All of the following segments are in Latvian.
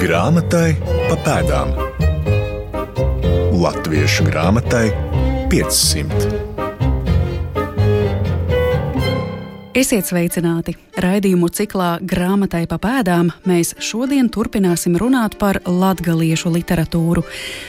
Grāmatai pa pēdām. Latviešu grāmatai 500. Esiet sveicināti! Raidījumu ciklā Grāmatai pa pēdām mēs šodien turpināsim runāt par latgaliešu literatūru.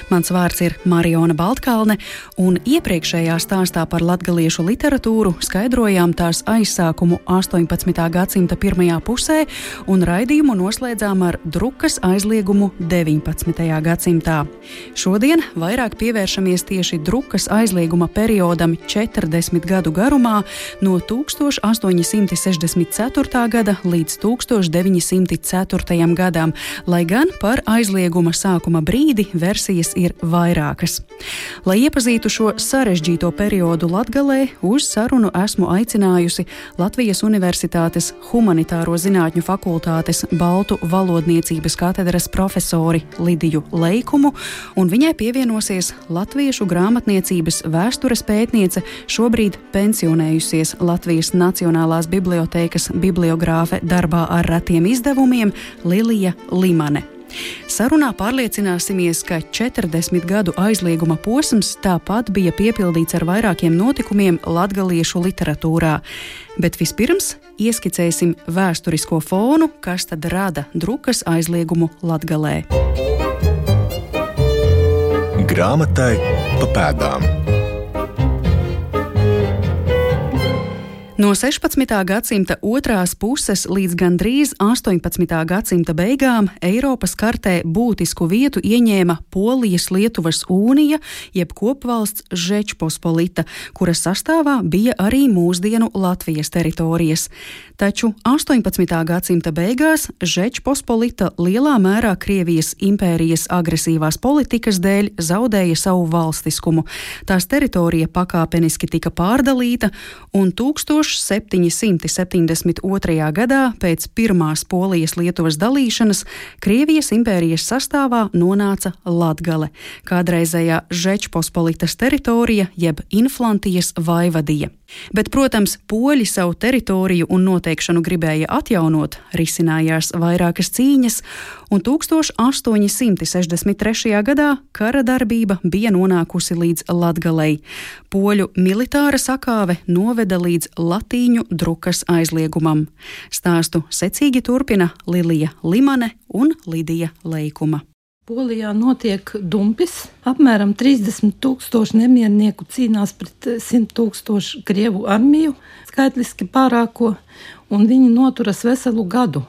Mans vārds ir Mariona Baltkalne, un iepriekšējā stāstā par latgaliešu literatūru skaidrojām tās aizsākumu 18. gadsimta pirmajā pusē, un raidījumu noslēdzām ar drukas aizliegumu 19. gadsimtā. Šodien vairāk pievēršamies tieši drukas aizlieguma periodam 40 gadu garumā no 1800. 1964. gada līdz 1904. gadam, lai gan par aizlieguma sākuma brīdi versijas ir vairākas. Lai iepazītu šo sarežģīto periodu Latgalē, uz sarunu esmu aicinājusi Latvijas Universitātes Humanitāro zinātņu fakultātes Baltu valodniecības katedras profesori Lidiju Leikumu, un viņai pievienosies Latviešu grāmatniecības vēstures pētniece, šobrīd pensionējusies Latvijas Nacionālā Nacionālās bibliotēkas bibliogrāfe darbā ar retiem izdevumiem Lilija Limane. Sarunā pārliecināsimies, ka 40 gadu aizlieguma posms tāpat bija piepildīts ar vairākiem notikumiem latgaliešu literatūrā. Bet vispirms ieskicēsim vēsturisko fonu, kas tad rada drukas aizliegumu latgalē. Grāmatai pa pēdām. No 16. gadsimta otrās puses līdz gandrīz 18. gadsimta beigām Eiropas kartē būtisku vietu ieņēma Polijas-Lietuvas unija, jeb kopvalsts Žečpospolita, kuras sastāvā bija arī mūsdienu Latvijas teritorijas. Taču 18. gadsimta beigās Žečpospolita lielā mērā Krievijas impērijas agresīvās politikas dēļ zaudēja savu valstiskumu. Tās teritorija pakāpeniski tika pārdalīta un 1000 1772. gadā pēc Pirmās Polijas-Lietuvas dalīšanas Krievijas impērijas sastāvā nonāca Latgale, kādreizējā Žečpospolitas teritorija jeb Inflantijas vaivadija. Bet, protams, poļi savu teritoriju un noteikšanu gribēja atjaunot, risinājās vairākas cīņas, un 1863. gadā kara darbība bija nonākusi līdz Latgalei. Poļu militāra sakāve noveda līdz latīņu drukas aizliegumam. Stāstu secīgi turpina Lilija Limane un Lidija Leikuma. Polijā notiek dumpis. Apmēram 30 tūkstoši nemiernieku cīnās pret 100 tūkstošu krievu armiju, skaitliski pārāko, un viņi noturas veselu gadu.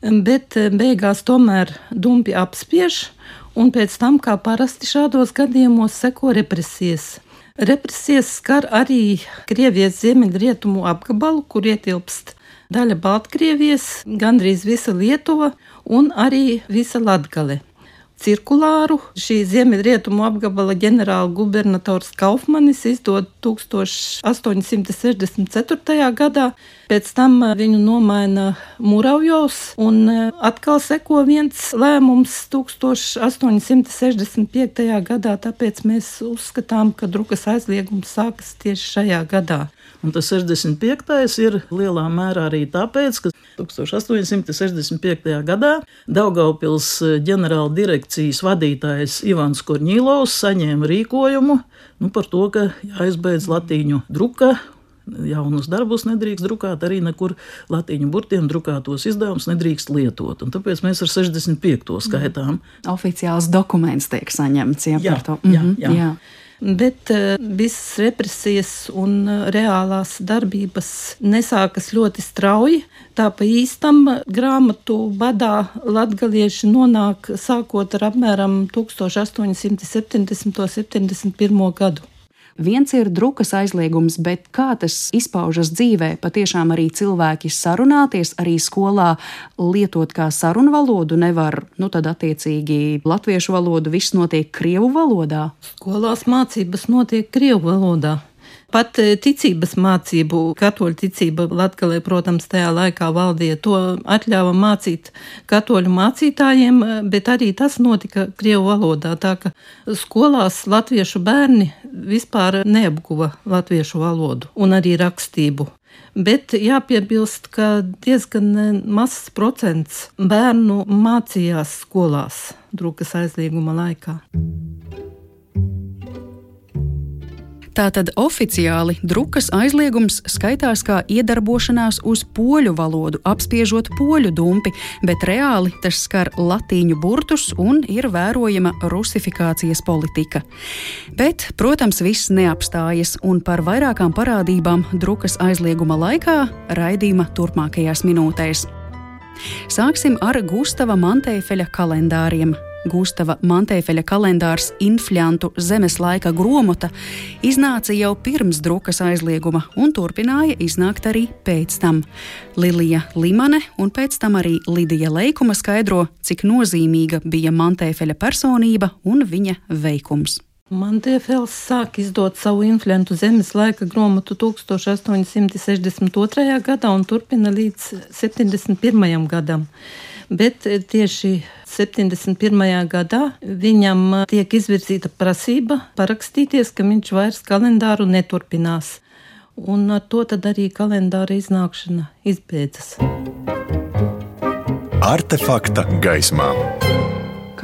Bet beigās tomēr dumpi apspiež, un pēc tam, kā parasti šādos gadījumos, seko represijas. Represijas skar arī Krievijas ziemeļrietumu apgabalu, kur ietilpst daļa Baltkrievijas, gandrīz visa Lietuva un arī visa Latgale cirkulāru. Šī ziemeļrietumu apgabala ģenerāla gubernators Kaufmanis izdod 1864. gadā. Pēc tam viņu nomaina Muravjovs, un atkal seko viens lēmums 1865. gadā, tāpēc mēs uzskatām, ka drukas aizliegums sākas tieši šajā gadā. Un tas 65. ir lielā mērā arī tāpēc, ka 1865. gadā Daugaupils ģenerāla direkcijas vadītājs Ivans Korņīlovs saņēma rīkojumu nu, par to, ka jāizbeidz latīņu druka jaunus darbus nedrīkst drukāt, arī nekur latīņu burtiem drukātos izdevumus nedrīkst lietot. Un tāpēc mēs ar 65. skaitām. Oficiāls dokuments tiek saņemts ja, jā, par to. Jā, jā. jā bet uh, visas represijas un uh, reālās darbības nesākas ļoti strauji. Tā pa īstam grāmatu badā latgalieši nonāk sākot ar apmēram 1870. un 71. gadu. Viens ir drukas aizliegums, bet kā tas izpaužas dzīvē? Patiešām arī cilvēki sarunāties, arī skolā lietot kā sarunu valodu nevar, nu tad attiecīgi latviešu valodu viss notiek krievu valodā. Skolās mācības notiek krievu valodā. Pat e, ticības mācību, katoļu ticība Latgalē, protams, tajā laikā valdīja, to atļāva mācīt katoļu mācītājiem, e, bet arī tas notika Krievu valodā, tā ka skolās latviešu bērni vispār neapguva latviešu valodu un arī rakstību. Bet jāpiebilst, ka diezgan mazs procents bērnu mācījās skolās drukas aizlieguma laikā. Tātad oficiāli drukas aizliegums skaitās kā iedarbošanās uz poļu valodu, apspiežot poļu dumpi, bet reāli tas skar latīņu burtus un ir vērojama rusifikācijas politika. Bet, protams, viss neapstājas, un par vairākām parādībām drukas aizlieguma laikā raidījuma turpmākajās minūtēs. Sāksim ar Gustava Mantēfeļa kalendāriem. Gustava Mantēfeļa kalendārs Inflantu zemes laika gromota iznāca jau pirms drukas aizlieguma un turpināja iznākt arī pēc tam. Lilija Limane un pēc tam arī Lidija Leikuma skaidro, cik nozīmīga bija Mantēfeļa personība un viņa veikums. Mantēfels sāk izdot savu influentu zemes laika grāmatu 1862. gadā un turpina līdz 71. gadam. Bet tieši 71. gadā viņam tiek izvirzīta prasība parakstīties, ka viņš vairs kalendāru neturpinās. Un ar to arī kalendāra iznākšana izbeidzas. Artefakta gaismā.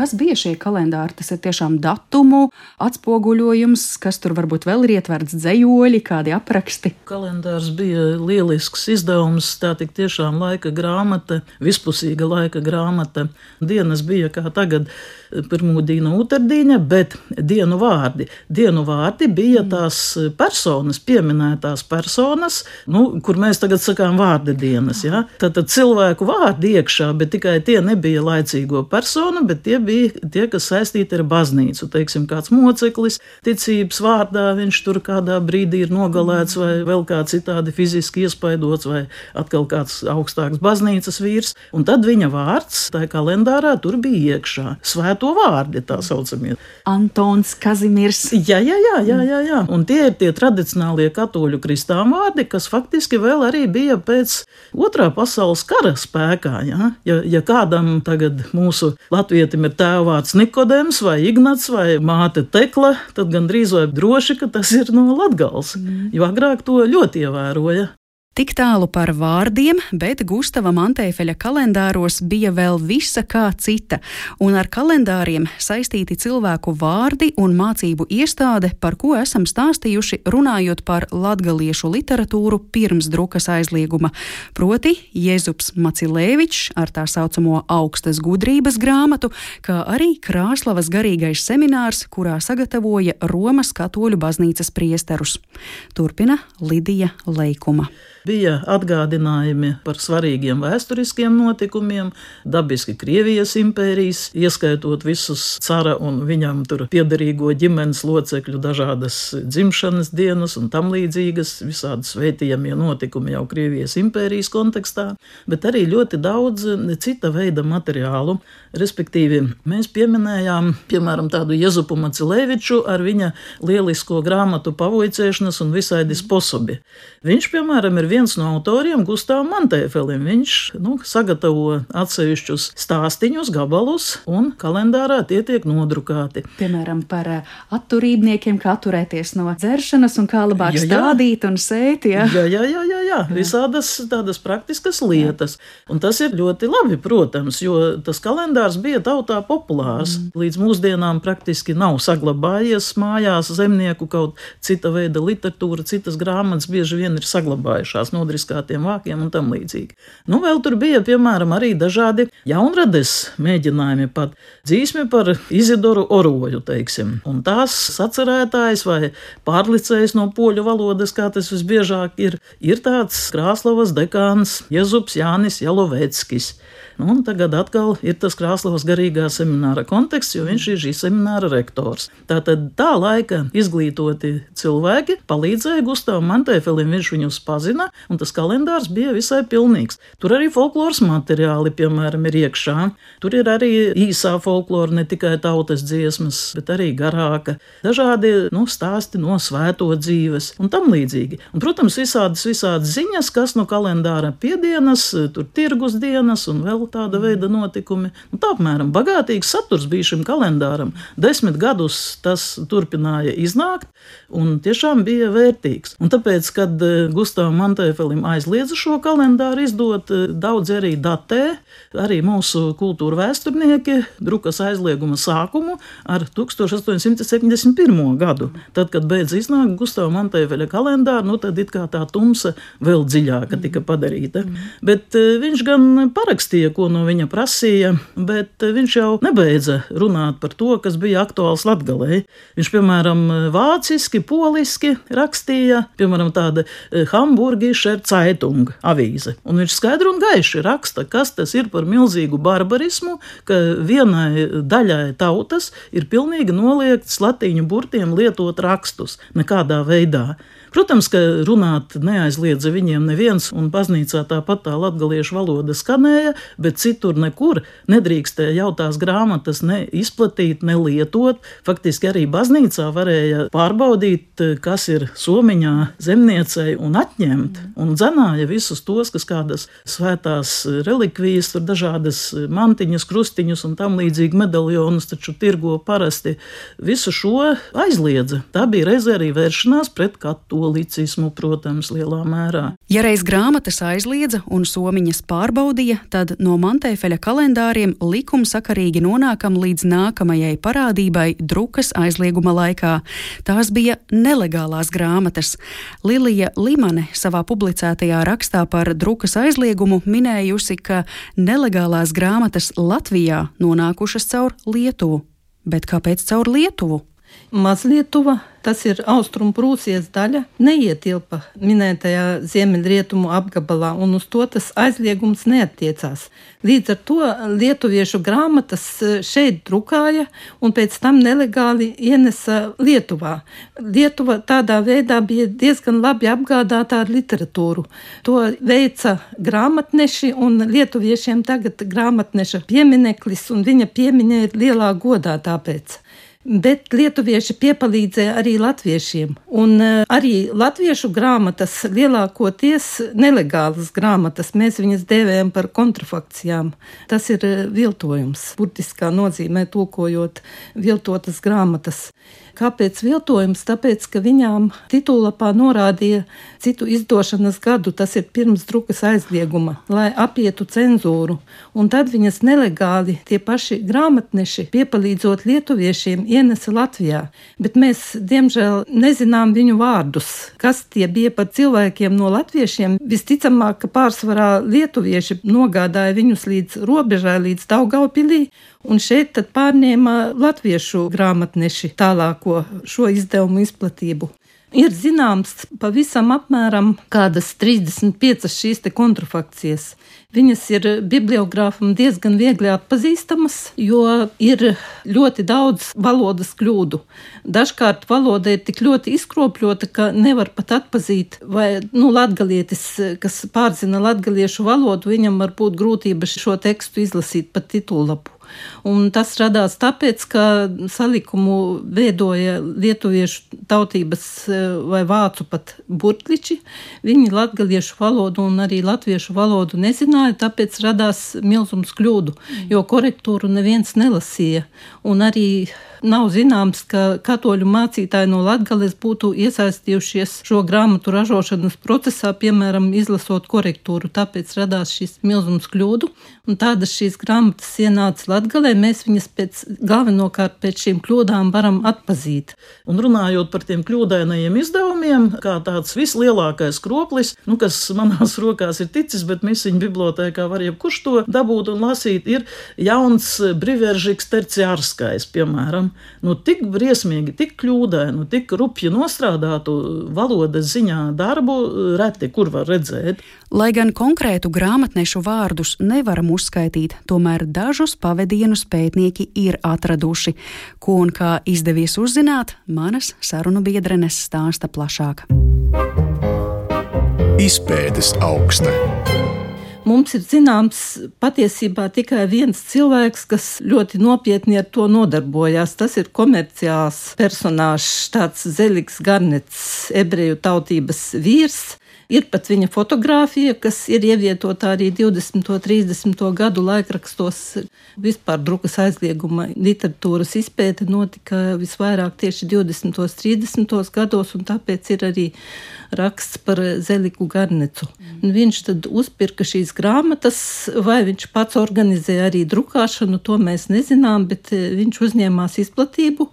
Kas bija šie kalendāri? Tas ir tiešām datumu atspoguļojums, kas tur varbūt vēl ir ietverts dzējoļi, kādi apraksti. Kalendārs bija lielisks izdevums, tā tik tiešām laika grāmata, vispusīga laika grāmata. Dienas bija kā tagad pirmūdīna, otrdīna, bet dienu vārdi. Dienu vārdi bija tās personas, pieminētās personas, nu, kur mēs tagad sakām vārda dienas. Ja? Tad, tad cilvēku vārdi iekšā, bet tikai tie nebija laicīgo personu, bet tie bija tie, kas saistīti ar baznīcu. Teiksim, kāds moceklis, ticības vārdā viņš tur kādā brīdī ir nogalēts, vai vēl kā citādi fiziski iespaidots, vai atkal kāds augstāks baznīcas vīrs. Un tad viņa vārds tajā kalendārā tur bija iekšā. Svēto vārdi tā saucamie. Antons Kazimirs. Jā, jā, jā, jā, jā, jā. Un tie ir tie tradicionālie katoļu kristām vārdi, kas faktiski vēl arī bija pēc otrā pasaules kara spēkā. Ja, ja, ja kādam tagad mūsu latvietim ir ir tēvāts Nikodems vai Ignats vai māte Tekla, tad gandrīz vai droši, ka tas ir no Latgals, mm. jo agrāk to ļoti ievēroja. Tik tālu par vārdiem, bet Gustava Mantēfeļa kalendāros bija vēl visa kā cita, un ar kalendāriem saistīti cilvēku vārdi un mācību iestāde, par ko esam stāstījuši runājot par latgaliešu literatūru pirms drukas aizlieguma, proti Jēzups Macilēvičs ar tā saucamo augstas gudrības grāmatu, kā arī Krāslavas garīgais seminārs, kurā sagatavoja Romas katoļu baznīcas priesterus. Turpina Lidija Leikuma. Bija atgādinājumi par svarīgiem vēsturiskiem notikumiem, dabiski Krievijas impērijas, ieskaitot visus cara un viņam tur piederīgo ģimenes locekļu dažādas dzimšanas dienas un tam līdzīgas, visādi svētījamie notikumi jau Krievijas impērijas kontekstā, bet arī ļoti daudz cita veida materiālu. Respektīvi, mēs pieminējām, piemēram, tādu Jezupu Macilēviču ar viņa lielisko grāmatu pavoicēšanas un visādi sposobi. Viņš, piemēram, ir viens no autoriem, Gustavs Mantēfelim. Viņš nu, sagatavo atsevišķus stāstīņus, gabalus, un kalendārā tie tiek nodrukāti. Piemēram, par eh, atturībniekiem, kā atturēties no dzeršanas un kā labāk jā, jā. stādīt un sēt. Jā, jā, jā, jā, jā, jā. visādas tādas praktiskas lietas. Un tas ir ļoti labi, protams, jo tas kalendārs bija tautā populārs. Mm. Līdz mūsdienām praktiski nav saglabājies mājās zemnieku kaut cita veida literatūra, citas grāmatas bieži vien ir saglabājušās nodriskātiem vākiem un tam līdzīgi. Nu, vēl tur bija, piemēram, arī dažādi jaunrades mēģinājumi, pat dzīsmi par Izidoru Oroju, teiksim. Un tās sacerētājs vai pārlicējs no poļu valodas, kā tas visbiežāk ir, ir tāds Krāslavas dekāns Jezups Jānis Jaloveckis. Nu, un tagad atkal ir tas Krāslavas garīgā semināra konteksts, jo viņš ir šī semināra rektors. Tātad tā laika izglītoti cilvēki palīdzēja Gustavam Mantēfelim, viņš viņus pazina, un tas kalendārs bija visai pilnīgs. Tur arī folkloras materiāli, piemēram, ir iekšā. Tur ir arī īsā folklora, ne tikai tautas dziesmas, bet arī garāka. Dažādi nu, stāsti no svēto dzīves un tam līdzīgi. Un, protams, visādas, visādas ziņas, kas no kalendāra piedienas, tur tirgus dienas un vēl tāda veida notikumi. Nu, tā apmēram bagātīgs saturs bija šim kalendāram. Desmit gadus tas turpināja iznākt un tiešām bija vērtīgs. Un tāpēc, kad eh, Gustavam Mantēfelim aizliedza šo kalendāru izdot, eh, daudz arī datē, arī mūsu kultūra vēsturnieki drukas aizlieguma sākumu ar 1871. gadu. Tad, kad beidz iznākt Gustava Mantēfelia kalendāru, nu tad it kā tā tumsa vēl dziļāka tika padarīta. Bet eh, viņš gan parakstīja, ko no viņa prasīja, bet viņš jau nebeidza runāt par to, kas bija aktuāls Latgalē. Viņš, piemēram, vāciski, poliski rakstīja, piemēram, tāda e, Hamburgischer Zeitung avīze. Un viņš skaidri un gaiši raksta, kas tas ir par milzīgu barbarismu, ka vienai daļai tautas ir pilnīgi noliegts latīņu burtiem lietot rakstus nekādā veidā. Protams, ka runāt neaizliedza viņiem neviens, un baznīcā tāpat tā latgaliešu valoda skanēja, bet citur nekur nedrīkstēja jau tās grāmatas ne izplatīt, ne lietot. Faktiski arī baznīcā varēja pārbaudīt, kas ir somiņā zemniecei un atņemt, un dzenāja visus tos, kas kādas svētās relikvijas, tur dažādas mantiņas, krustiņus un tam līdzīgi medaljonus taču tirgo parasti. Visu šo aizliedza. Tā bija reizē arī vēršanās pret katoļu katolicismu, protams, lielā mērā. Ja reiz grāmatas aizliedza un somiņas pārbaudīja, tad no Mantēfeļa kalendāriem likumsakarīgi nonākam līdz nākamajai parādībai drukas aizlieguma laikā. Tās bija nelegālās grāmatas. Lilija Limane savā publicētajā rakstā par drukas aizliegumu minējusi, ka nelegālās grāmatas Latvijā nonākušas caur Lietuvu. Bet kāpēc caur Lietuvu? Mazlietuva, tas ir austrumu Prūsijas daļa, neietilpa minētajā ziemeļrietumu apgabalā, un uz to tas aizliegums neatiecās. Līdz ar to lietuviešu grāmatas e, šeit drukāja un pēc tam nelegāli ienesa Lietuvā. Lietuva tādā veidā bija diezgan labi apgādāta ar literatūru. To veica grāmatneši, un lietuviešiem tagad grāmatneša piemineklis, un viņa piemiņa ir lielā godā tāpēc. Bet lietuvieši piepalīdzēja arī latviešiem. Un uh, arī latviešu grāmatas, lielākoties nelegālas grāmatas, mēs viņas dēvējam par kontrafakcijām. Tas ir uh, viltojums, burtiskā nozīmē, tulkojot viltotas grāmatas. Kāpēc viltojums? Tāpēc, ka viņām titulapā norādīja citu izdošanas gadu, tas ir pirms drukas aizlieguma, lai apietu cenzūru. Un tad viņas nelegāli tie paši grāmatneši, piepalīdzot lietuviešiem, ienesa Latvijā. Bet mēs, diemžēl, nezinām viņu vārdus. Kas tie bija par cilvēkiem no latviešiem? Visticamāk, ka pārsvarā lietuvieši nogādāja viņus līdz robežai, līdz Daugaupilī, un šeit tad pārņēma latviešu grāmatneši tālāko šo izdevumu izplatību. Ir zināms, pavisam apmēram kādas 35 šīs kontrafakcijas. Viņas ir bibliogrāfam diezgan viegli atpazīstamas, jo ir ļoti daudz valodas kļūdu. Dažkārt valoda ir tik ļoti izkropļota, ka nevar pat atpazīt, vai nu, latgalietis, kas pārzina latgaliešu valodu, viņam var būt grūtības šo tekstu izlasīt pat titulapu. Un tas radās tāpēc, ka salikumu veidoja lietuviešu tautības e, vai vācu pat burtliči. Viņi latgaliešu valodu un arī latviešu valodu nezināja, tāpēc radās milzums kļūdu, jo korektūru neviens nelasīja. Un arī Nav zināms, ka katoļu mācītāji no Latvijas būtu iesaistījušies šo grāmatu ražošanas procesā, piemēram, izlasot korektūru. Tāpēc radās šis milzums kļūdu. Un tādas šīs grāmatas ienāca Latvijā. Mēs viņas pēc, galvenokārt pēc šīm kļūdām varam atpazīt. Un runājot par tiem kļūdainajiem izdevumiem, kā tāds vislielākais kroplis, nu, kas manās rokās ir ticis, bet misiņu bibliotēkā var jebkurš to dabūt un lasīt, ir jauns Briveržiks terciārskais, piemēram nu, tik briesmīgi, tik kļūdainu, tik rupji nostrādātu valodas ziņā darbu reti kur var redzēt. Lai gan konkrētu grāmatnešu vārdus nevaram uzskaitīt, tomēr dažus pavadienus pētnieki ir atraduši. Ko un kā izdevies uzzināt, manas sarunu biedrenes stāsta plašāk. Izpētes augsta. Mums ir zināms patiesībā tikai viens cilvēks, kas ļoti nopietni ar to nodarbojās. Tas ir komerciāls personāžs, tāds Zeligs Garnets, ebreju tautības vīrs. Ir pat viņa fotografija, kas ir ievietota arī 20. un 30. gadu laikrakstos. Vispār drukas aizlieguma literatūras izpēte notika visvairāk tieši 20. un 30. gados, un tāpēc ir arī raksts par Zeliku Garnecu. Un viņš tad uzpirka šīs grāmatas, vai viņš pats organizēja arī drukāšanu, to mēs nezinām, bet eh, viņš uzņēmās izplatību,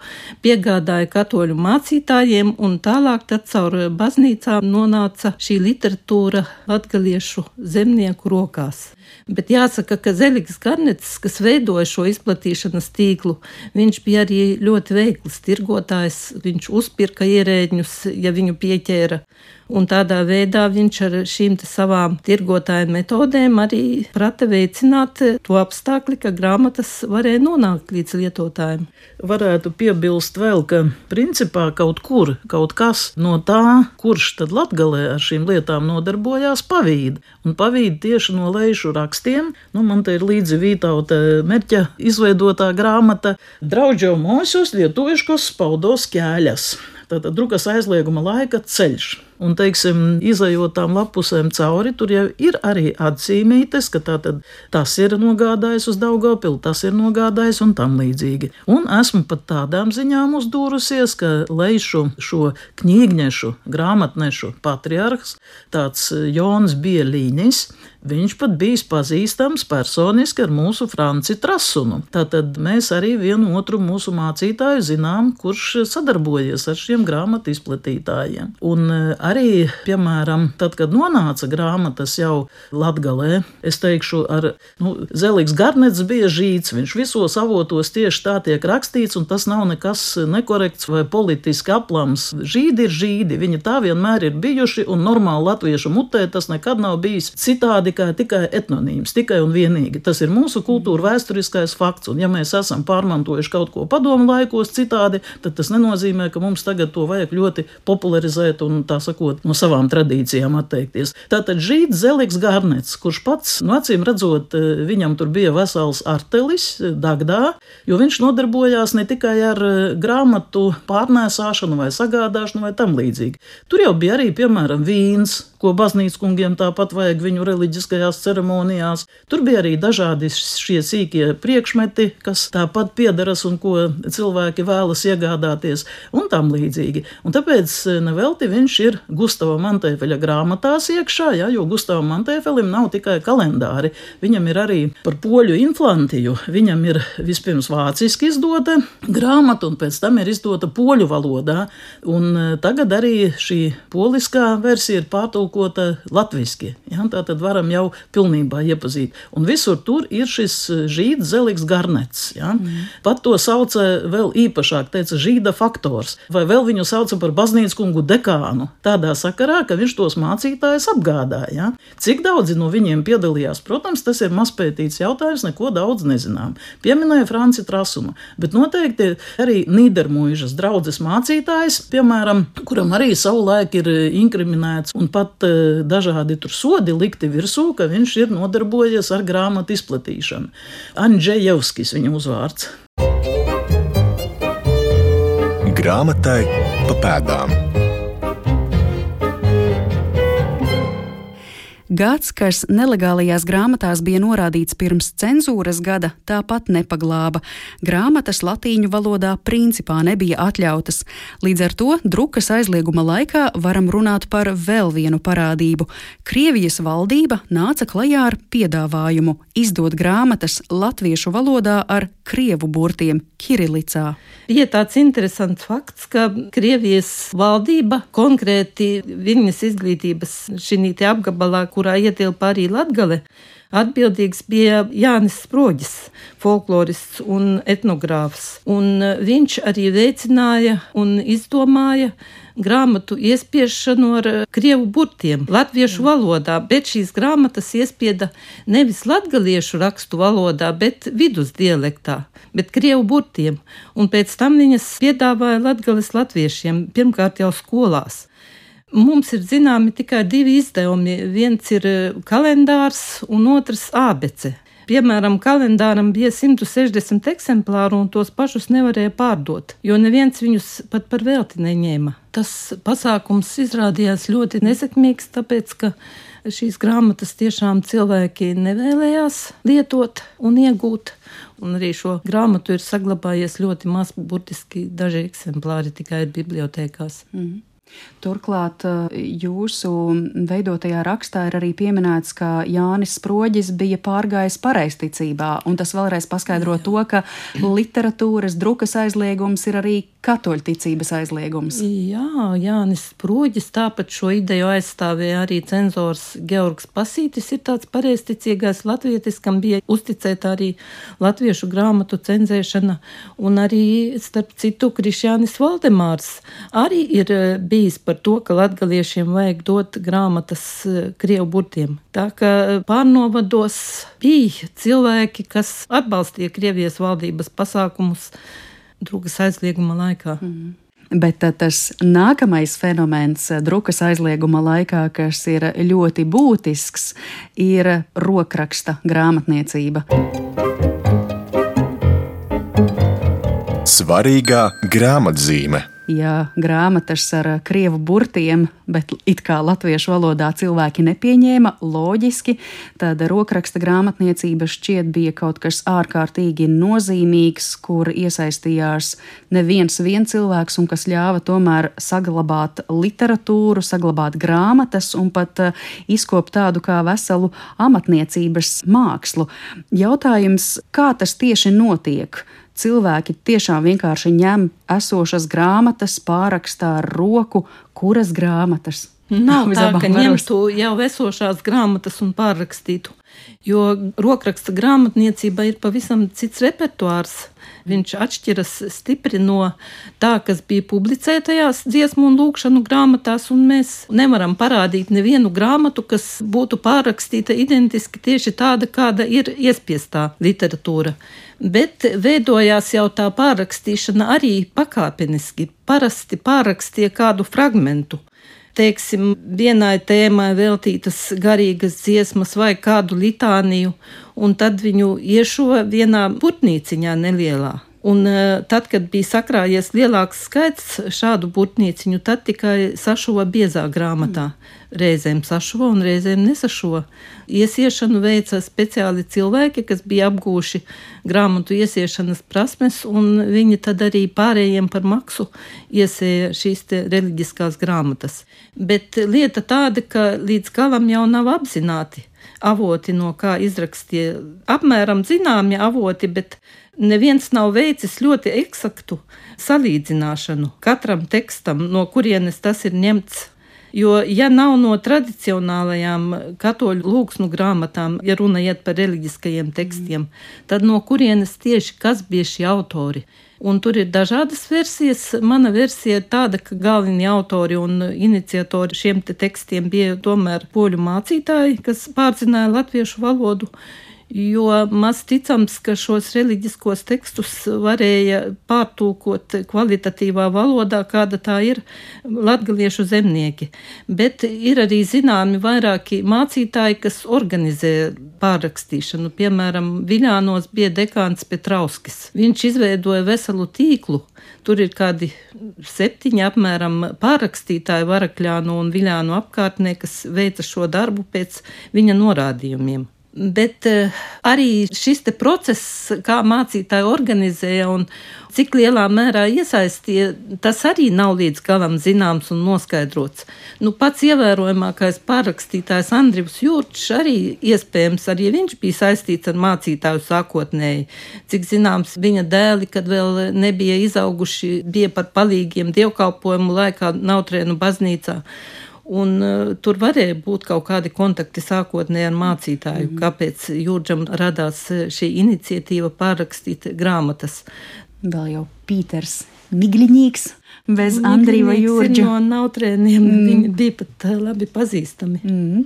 piegādāja katoļu mācītājiem, un tālāk tad caur baznīcām nonāca šī literatūra latgaliešu zemnieku rokās. Bet jāsaka, ka Zeligs Garnets, kas veidoja šo izplatīšanas tīklu, viņš bija arī ļoti veikls tirgotājs. Viņš uzpirka ierēģņus, ja viņu pieķēra. Un tādā veidā viņš ar šīm savām tirgotāju metodēm arī prata veicināt to apstākļi, ka grāmatas varēja nonākt līdz lietotājiem. Varētu piebilst vēl, ka principā kaut kur, kaut kas no tā, kurš tad latgalē ar šīm lietām nodarbojās, pavīd. Un pavīd tieši no lejušu rakstiem. Nu, man te ir līdzi Vītauta Merķa izveidotā grāmata Draudžo mūsus lietuviškos spaudos ķēļas. Tātad drukas aizlieguma laika ceļš. Un, teiksim, izējot tām lapusēm cauri, tur jau ir arī atzīmītes, ka tātad, tas ir nogādājis uz Daugopilu, tas ir nogādājis un tam līdzīgi. Un esmu pat tādām ziņām uzdūrusies, ka leišu šo knīgnešu, grāmatnešu patriarhs, tāds Jons Bielīnis, Viņš pat bijis pazīstams personiski ar mūsu Franci Trasunu. Tātad mēs arī vienu otru mūsu mācītāju zinām, kurš sadarbojies ar šiem grāmatu izplatītājiem. Un arī, piemēram, tad, kad nonāca grāmatas jau Latgalē, es teikšu, ar nu, Zelīgs Garnets bija žīts, viņš visos avotos tieši tā tiek rakstīts, un tas nav nekas nekorekts vai politiski aplams. Žīdi ir žīdi, viņi tā vienmēr ir bijuši, un normāli latviešu mutē tas nekad nav bijis citādi kā tikai etnonīms, tikai un vienīgi. Tas ir mūsu kultūra vēsturiskais fakts, un ja mēs esam pārmantojuši kaut ko padomu laikos citādi, tad tas nenozīmē, ka mums tagad to vajag ļoti popularizēt un tā sakot, no savām tradīcijām atteikties. Tātad Žīds Zeligs Garnets, kurš pats, nu, acīm redzot, eh, viņam tur bija vesels artelis eh, Dagdā, jo viņš nodarbojās ne tikai ar eh, grāmatu pārnēsāšanu vai sagādāšanu vai tam līdzīgi. Tur jau bija arī, piemēram, vīns, ko baznīcas kungiem tāpat vajag viņu reliģiskajās ceremonijās. Tur bija arī dažādi šie sīkie priekšmeti, kas tāpat piederas un ko cilvēki vēlas iegādāties, un tam līdzīgi. Un tāpēc nevelti viņš ir Gustava Mantēfeļa grāmatās iekšā, ja, jo Gustavam Mantēfelim nav tikai kalendāri, viņam ir arī par poļu inflantiju. Viņam ir vispirms vāciski izdota grāmata, un pēc tam ir izdota poļu valodā. Un e, tagad arī šī poliskā versija ir pārtulkota latviski. Ja, tā tad varam jau pilnībā iepazīt. Un visur tur ir šis e, žīds zelīgs garnets. Ja. Mm. Pat to sauca vēl īpašāk, teica žīda faktors, vai vēl viņu sauca par baznīcas kungu dekānu. Tādā sakarā, ka viņš tos mācītājus apgādāja. Ja? Cik daudzi no viņiem piedalījās, protams, tas ir mazpētīts jautājums, neko daudz nezinām. Pieminēja Franci Trasumu, bet noteikti arī Nīdermuižas draudzes mācītājs, piemēram, kuram arī savulaik ir inkriminēts un pat uh, dažādi tur sodi likti virsū, ka viņš ir nodarbojies ar grāmatu izplatīšanu. Anģējevskis viņa uzvārds. Grāmatai pa pēdām. Gads, kas nelegālajās grāmatās bija norādīts pirms cenzūras gada, tāpat nepaglāba. Grāmatas latīņu valodā principā nebija atļautas. Līdz ar to drukas aizlieguma laikā varam runāt par vēl vienu parādību. Krievijas valdība nāca klajā ar piedāvājumu izdot grāmatas latviešu valodā ar krievu burtiem Kirilicā. Ir tāds interesants fakts, ka Krievijas valdība konkrēti viņas izglītības šī apgabalā, kurā ietilpa arī Latgale. Atbildīgs bija Jānis Sproģis, folklorists un etnogrāfs. Un e, viņš arī veicināja un izdomāja grāmatu iespiešanu ar e, krievu burtiem, latviešu valodā, bet šīs grāmatas iespieda nevis latgaliešu rakstu valodā, bet vidus dialektā, bet krievu burtiem. Un pēc tam viņas piedāvāja latgales latviešiem, pirmkārt jau skolās. Mums ir zināmi tikai divi izdevumi. Viens ir eh, kalendārs, un otrs abece. Piemēram, kalendāram bija 160 eksemplāru, un tos pašus nevarēja pārdot, jo neviens viņus pat par velti neņēma. Tas pasākums izrādījās ļoti nesekmīgs, tāpēc ka šīs grāmatas tiešām cilvēki nevēlējās lietot un iegūt. Un arī šo grāmatu ir saglabājies ļoti maz, burtiski daži eksemplāri tikai ir bibliotekās. Mm. Turklāt eh, jūsu veidotajā rakstā ir arī pieminēts, ka Jānis Sproģis bija pārgājis pareizticībā, un tas vēlreiz paskaidro to, ka literatūras drukas aizliegums ir arī katoļticības aizliegums. Jā, Jānis Sproģis tāpat šo ideju aizstāvēja arī cenzors Georgs Pasītis, ir tāds pareizticīgais latvietis, kam bija uzticēta arī latviešu grāmatu cenzēšana, un arī, starp citu, Krišjānis Valdemārs arī ir bijis bijis par to, ka latgaliešiem vajag dot grāmatas eh, krievu burtiem. Tā kā pārnovados bija cilvēki, kas atbalstīja Krievijas valdības pasākumus drukas aizlieguma laikā. Mm. Bet tas nākamais fenomens drukas aizlieguma laikā, kas ir ļoti būtisks, ir rokraksta grāmatniecība. Svarīgā grāmatzīme ja grāmatas ar krievu burtiem, bet it kā latviešu valodā cilvēki nepieņēma, loģiski, tad rokraksta grāmatniecība šķiet bija kaut kas ārkārtīgi nozīmīgs, kur iesaistījās neviens viens cilvēks un kas ļāva tomēr saglabāt literatūru, saglabāt grāmatas un pat eh, izkopt tādu kā veselu amatniecības mākslu. Jautājums, kā tas tieši notiek? Cilvēki tiešām vienkārši ņem esošas grāmatas, pārakstā ar roku, kuras grāmatas. Nav tā, ka ņemtu jau esošās grāmatas un pārrakstītu. Jo rokraksta grāmatniecība ir pavisam cits repertuārs. Viņš atšķiras stipri no tā, kas bija publicētajās dziesmu un lūkšanu grāmatās, un mēs nevaram parādīt nevienu grāmatu, kas būtu pārrakstīta identiski tieši tāda, kāda ir iespiestā literatūra. Bet veidojās jau tā pārrakstīšana arī pakāpeniski. Parasti pārrakstīja kādu fragmentu teiksim, vienai tēmai veltītas garīgas dziesmas vai kādu litāniju, un tad viņu iešo vienā putnīciņā nelielā. Un uh, tad, kad bija sakrājies lielāks skaits šādu burtnīciņu, tad tikai sašuva biezā grāmatā. Reizēm sašuva un reizēm nesašuva. Iesiešanu veica speciāli cilvēki, kas bija apgūši grāmatu iesiešanas prasmes, un viņi tad arī pārējiem par maksu iesēja šīs reliģiskās grāmatas. Bet lieta tāda, ka līdz galam jau nav apzināti avoti, no kā izrakstīja apmēram zināmi avoti, bet neviens nav veicis ļoti eksaktu salīdzināšanu katram tekstam, no kurienes tas ir ņemts. Jo, ja nav no tradicionālajām katoļu lūgsmu grāmatām, ja runa iet par reliģiskajiem tekstiem, tad no kurienes tieši kas bija šie autori? Un tur ir dažādas versijas. Mana versija ir tāda, ka galvenie autori un iniciatori šiem te tekstiem bija tomēr poļu mācītāji, kas pārzināja latviešu valodu jo maz ticams, ka šos reliģiskos tekstus varēja pārtulkot kvalitatīvā valodā, kāda tā ir latgaliešu zemnieki. Bet ir arī zināmi vairāki mācītāji, kas organizē pārrakstīšanu. Piemēram, Viļānos bija dekāns Petrauskis. Viņš izveidoja veselu tīklu. Tur ir kādi septiņi apmēram pārrakstītāji Varakļānu un Viļānu apkārtnē, kas veica šo darbu pēc viņa norādījumiem. Bet uh, arī šis process, kā mācītāji organizēja un cik lielā mērā iesaistīja, tas arī nav līdz galam zināms un noskaidrots. Nu, pats ievērojamākais pārrakstītājs Andrivs Jurčs arī iespējams arī viņš bija saistīts ar mācītāju sākotnēji. Cik zināms, viņa dēli, kad vēl nebija izauguši, bija par palīgiem dievkalpojumu laikā Nautrēnu baznīcā. Un, uh, tur varēja būt kaut kādi kontakti sākotnēji ar mācītāju, mm. kāpēc Jūrģam radās uh, šī iniciatīva pārrakstīt grāmatas. Vēl jau Pīters Migliņīgs. Bez Andrija Jūrģa. No nautrēniem mm. viņi bija pat uh, labi pazīstami. Mm.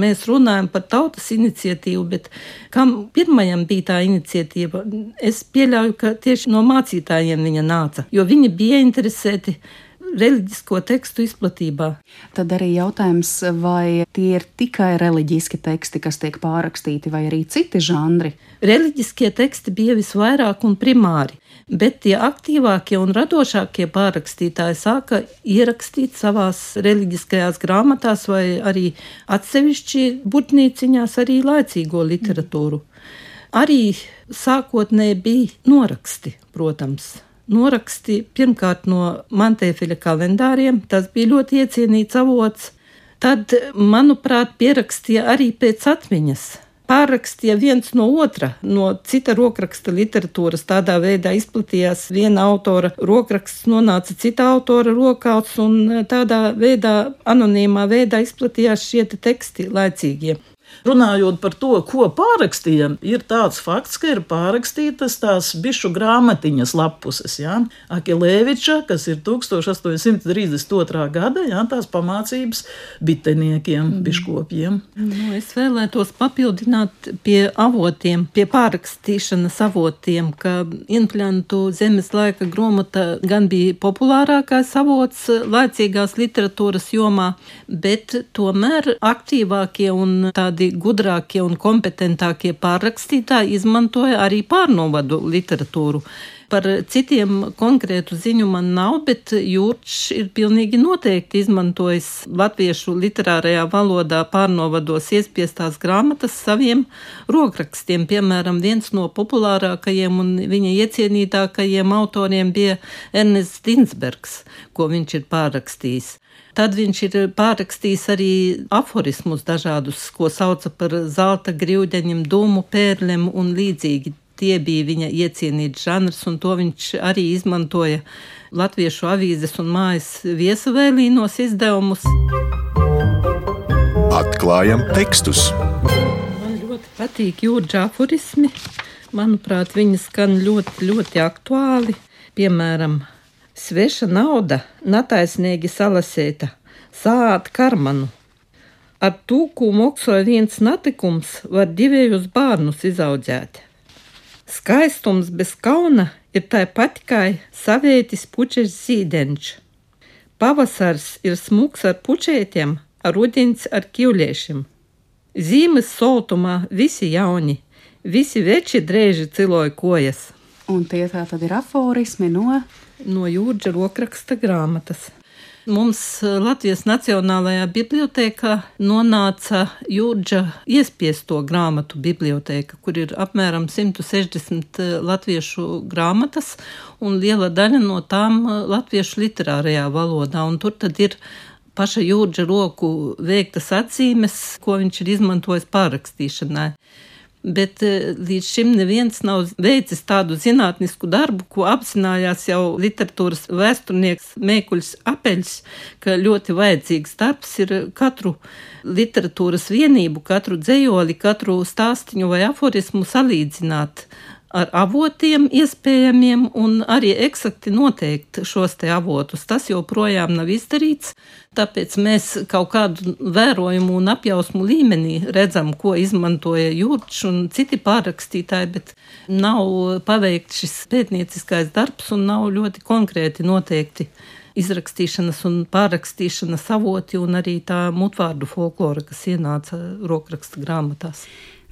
Mēs runājam par tautas iniciatīvu, bet kam pirmajam bija tā iniciatīva? Es pieļauju, ka tieši no mācītājiem viņa nāca, jo viņi bija interesēti reliģisko tekstu izplatībā. Tad arī jautājums, vai tie ir tikai reliģiski teksti, kas tiek pārrakstīti, vai arī citi žanri? Reliģiskie teksti bija visvairāk un primāri, bet tie aktīvākie un radošākie pārrakstītāji sāka ierakstīt savās reliģiskajās grāmatās vai arī atsevišķi būtnīciņās arī laicīgo literatūru. Arī sākotnēji bija noraksti, protams, noraksti pirmkārt no Mantēfeļa kalendāriem. Tas bija ļoti iecienīts avots. Tad, manuprāt, pierakstīja arī pēc atmiņas. Pārrakstīja viens no otra, no cita rokraksta literatūras. Tādā veidā izplatījās viena autora rokraksts, nonāca cita autora rokauts, un tādā veidā, anonīmā veidā izplatījās šie te teksti laicīgie. Runājot par to, ko pārrakstījām, ir tāds fakts, ka ir pārrakstītas tās bišu grāmatiņas lapuses. Ja? Akilēviča, kas ir 1832. gada, ja? tās pamācības biteniekiem, mm. biškopiem. Nu, es vēlētos papildināt pie avotiem, pie pārrakstīšanas avotiem, ka inflantu zemes laika gromata gan bija populārākais avots laicīgās literatūras jomā, bet tomēr aktīvākie un tādi gudrākie un kompetentākie pārrakstītāji izmantoja arī pārnovadu literatūru. Par citiem konkrētu ziņu man nav, bet Jurčs ir pilnīgi noteikti izmantojis latviešu literārajā valodā pārnovados iespiestās grāmatas saviem rokrakstiem. Piemēram, viens no populārākajiem un viņa iecienītākajiem autoriem bija Ernests Dinsbergs, ko viņš ir pārrakstījis. Tad viņš ir pārrakstījis arī aforismus dažādus, ko sauca par zelta grīvdeņiem, dūmu pērliem un līdzīgi. Tie bija viņa iecienīts žanrs, un to viņš arī izmantoja latviešu avīzes un mājas viesavēlīnos izdevumus. Atklājam tekstus! Man ļoti patīk jūrģa aforismi. Manuprāt, viņi skan ļoti, ļoti aktuāli. Piemēram, Sveša nauda nataisnīgi salasēta, sāat karmanu. Ar tūku moksoja viens natikums var divējus bērnus izaudzēt. Skaistums bez kauna ir tai patikai savietis puķes zīdenč. Pavasars ir smuks ar puķētiem, ar ūdens ar kīvliešiem. Zīmes soltumā visi jauni, visi veči drēži ciloja kojas. Un tie tā tad ir aforismi no no Jūrģa rokraksta grāmatas. Mums eh, Latvijas Nacionālajā bibliotekā nonāca Jūrģa iespiesto grāmatu biblioteka, kur ir apmēram 160 eh, latviešu grāmatas, un liela daļa no tām eh, latviešu literārajā valodā. Un tur tad ir paša Jūrģa roku veiktas atzīmes, ko viņš ir izmantojis pārrakstīšanai bet eh, līdz šim neviens nav veicis tādu zinātnisku darbu, ko apzinājās jau literatūras vēsturnieks Mēkuļs Apeļs, ka ļoti vajadzīgs darbs ir katru literatūras vienību, katru dzējoli, katru stāstiņu vai aforismu salīdzināt ar avotiem iespējamiem un arī eksakti noteikt šos te avotus. Tas joprojām nav izdarīts, tāpēc mēs kaut kādu vērojumu un apjausmu līmenī redzam, ko izmantoja Jurčs un citi pārrakstītāji, bet nav paveikts šis pētnieciskais darbs un nav ļoti konkrēti noteikti izrakstīšanas un pārrakstīšanas avoti un arī tā mutvārdu folklora, kas ienāca rokraksta grāmatās.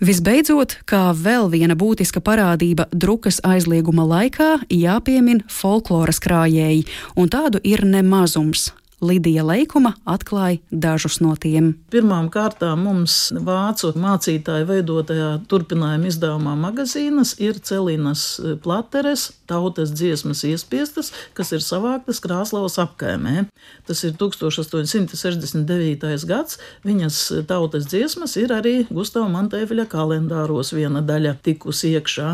Visbeidzot, kā vēl viena būtiska parādība drukas aizlieguma laikā, jāpiemin folkloras krājēji, un tādu ir nemazums. Lidija Leikuma atklāja dažus no tiem. Pirmām kārtām mums vācu mācītāju veidotajā turpinājuma izdevumā magazīnas ir Celinas plateres, tautas dziesmas iespiestas, kas ir savāktas Krāslavas apkaimē. Tas ir 1869. gads. Viņas tautas dziesmas ir arī Gustavs Mantēviļa kalendāros viena daļa tikusi iekšā.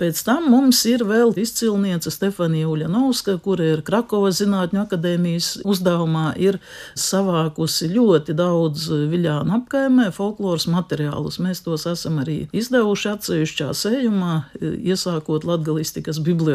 Pēc tam mums ir vēl izcilniece Stefanija Uļanovska, kur ir Krakovas Zinātņu akadēmijas uzdevumā ir savākusi ļoti daudz viļānu apkaimē folkloras materiālus. Mēs tos esam arī izdevuši atsevišķā sējumā, iesākot latgalistikas bibliotēku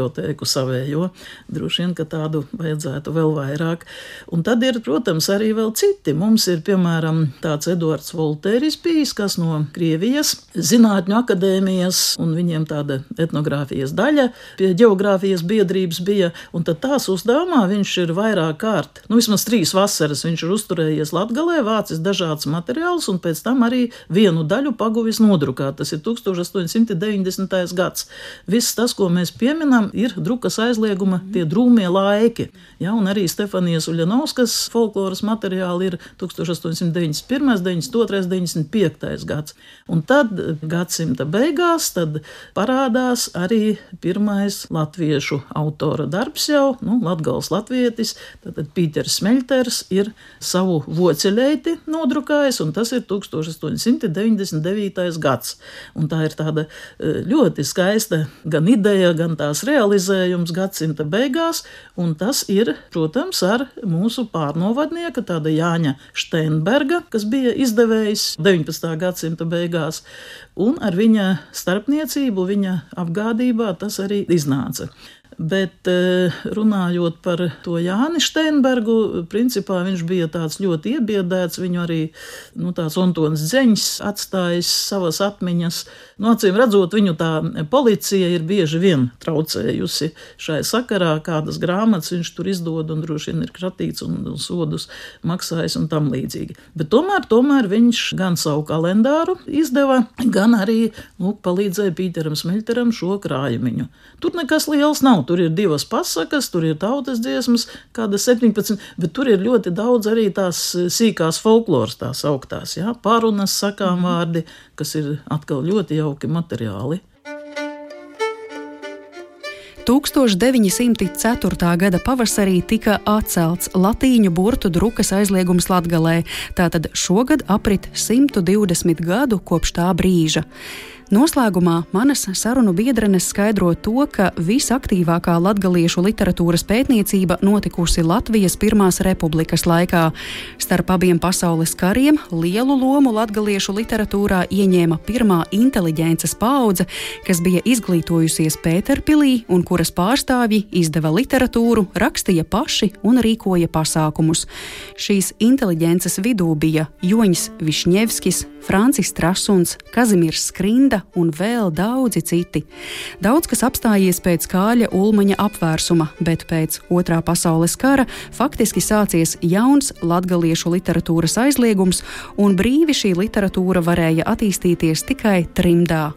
savējo. Droši vien, ka tādu vajadzētu vēl vairāk. Un tad ir, protams, arī vēl citi. Mums ir, piemēram, tāds Eduards Volteris bijis, kas no Krievijas Zinātņu akadēmijas, un viņiem tāda etnogrāfijas daļa pie geogrāfijas biedrības bija, un tad tās uzdevumā viņš ir vairāk kārt, nu vismaz trīs vasaras viņš ir uzturējies Latgalē, vācis dažādas materiālus, un pēc tam arī vienu daļu paguvis nodrukāt. Tas ir 1890. gads. Viss tas, ko mēs pieminam, ir drukas aizlieguma tie drūmie laiki. Ja, un arī Stefanijas Uļanovskas folkloras materiāli ir 1891, 92, 95. gads. Un tad gadsimta beigās tad parādās arī pirmais latviešu autora darbs jau, nu, Latgals latvietis, tad Pīters Smeļters ir savu voceļeiti nodrukājis, un tas ir 1899. gads. Un tā ir tāda e, ļoti skaista gan ideja, gan tās realizējums gadsimta beigās, un tas ir, protams, ar mūsu pārnovadnieka, tāda Jāņa Steinberga, kas bija izdevējs 19. gadsimta beigās, un ar viņa starpniecību, viņa apgādībā tas arī iznāca. Bet eh, runājot par to Jāni Steinbergu, principā viņš bija tāds ļoti iebiedēts. Viņu arī nu, tāds Antons Dzeņš atstājis savas atmiņas. Nu, acīm redzot, viņu tā policija ir bieži vien traucējusi šai sakarā, kādas grāmatas viņš tur izdod un droši vien ir kratīts un, un sodus maksājis un tam līdzīgi. Bet tomēr, tomēr viņš gan savu kalendāru izdeva, gan arī nu, palīdzēja Pīteram Smeļteram šo krājumiņu. Tur nekas liels nav tur ir divas pasakas, tur ir tautas dziesmas, kāda 17, bet tur ir ļoti daudz arī tās eh, sīkās folkloras, tās augtās, jā, parunas, sakām mm. vārdi, kas ir atkal ļoti jauki materiāli. 1904. gada pavasarī tika atcelts latīņu burtu drukas aizliegums Latgalē, tātad šogad aprit 120 gadu kopš tā brīža. Noslēgumā manas sarunu biedrenes skaidro to, ka visaktīvākā latgaliešu literatūras pētniecība notikusi Latvijas Pirmās republikas laikā. Starp abiem pasaules kariem lielu lomu latgaliešu literatūrā ieņēma pirmā inteliģences paudze, kas bija izglītojusies Pēterpilī un kuras pārstāvji izdeva literatūru, rakstīja paši un rīkoja pasākumus. Šīs inteliģences vidū bija Joņs Višņevskis, Francis Trasuns, Kazimirs Skrinda, Rinda un vēl daudzi citi. Daudz kas apstājies pēc kāļa ulmaņa apvērsuma, bet pēc otrā pasaules kara faktiski sācies jauns latgaliešu literatūras aizliegums, un brīvi šī literatūra varēja attīstīties tikai trimdā.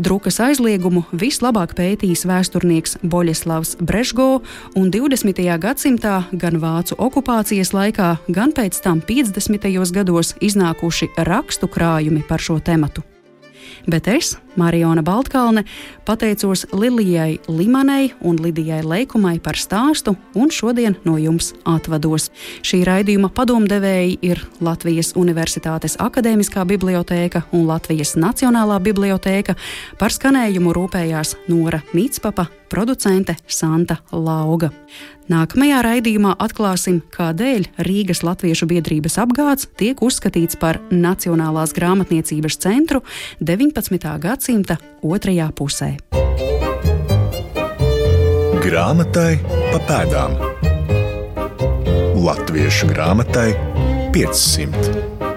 Drukas aizliegumu vislabāk pētījis vēsturnieks Boļeslavs Brežgo, un 20. gadsimtā gan vācu okupācijas laikā, gan pēc tam 50. gados iznākuši rakstu krājumi par šo tematu bet es, Marijona Baltkalne, pateicos Lilijai Limanai un Lidijai Leikumai par stāstu un šodien no jums atvados. Šī raidījuma padomdevēji ir Latvijas Universitātes Akademiskā bibliotēka un Latvijas Nacionālā bibliotēka. Par skanējumu rūpējās Nora Mītspapa, producente Santa Lauga. Nākamajā raidījumā atklāsim, kādēļ Rīgas Latviešu biedrības apgāds tiek uzskatīts par Nacionālās grāmatniecības centru 19. gadsimta otrajā pusē. Grāmatai pa pēdām Latviešu grāmatai 500.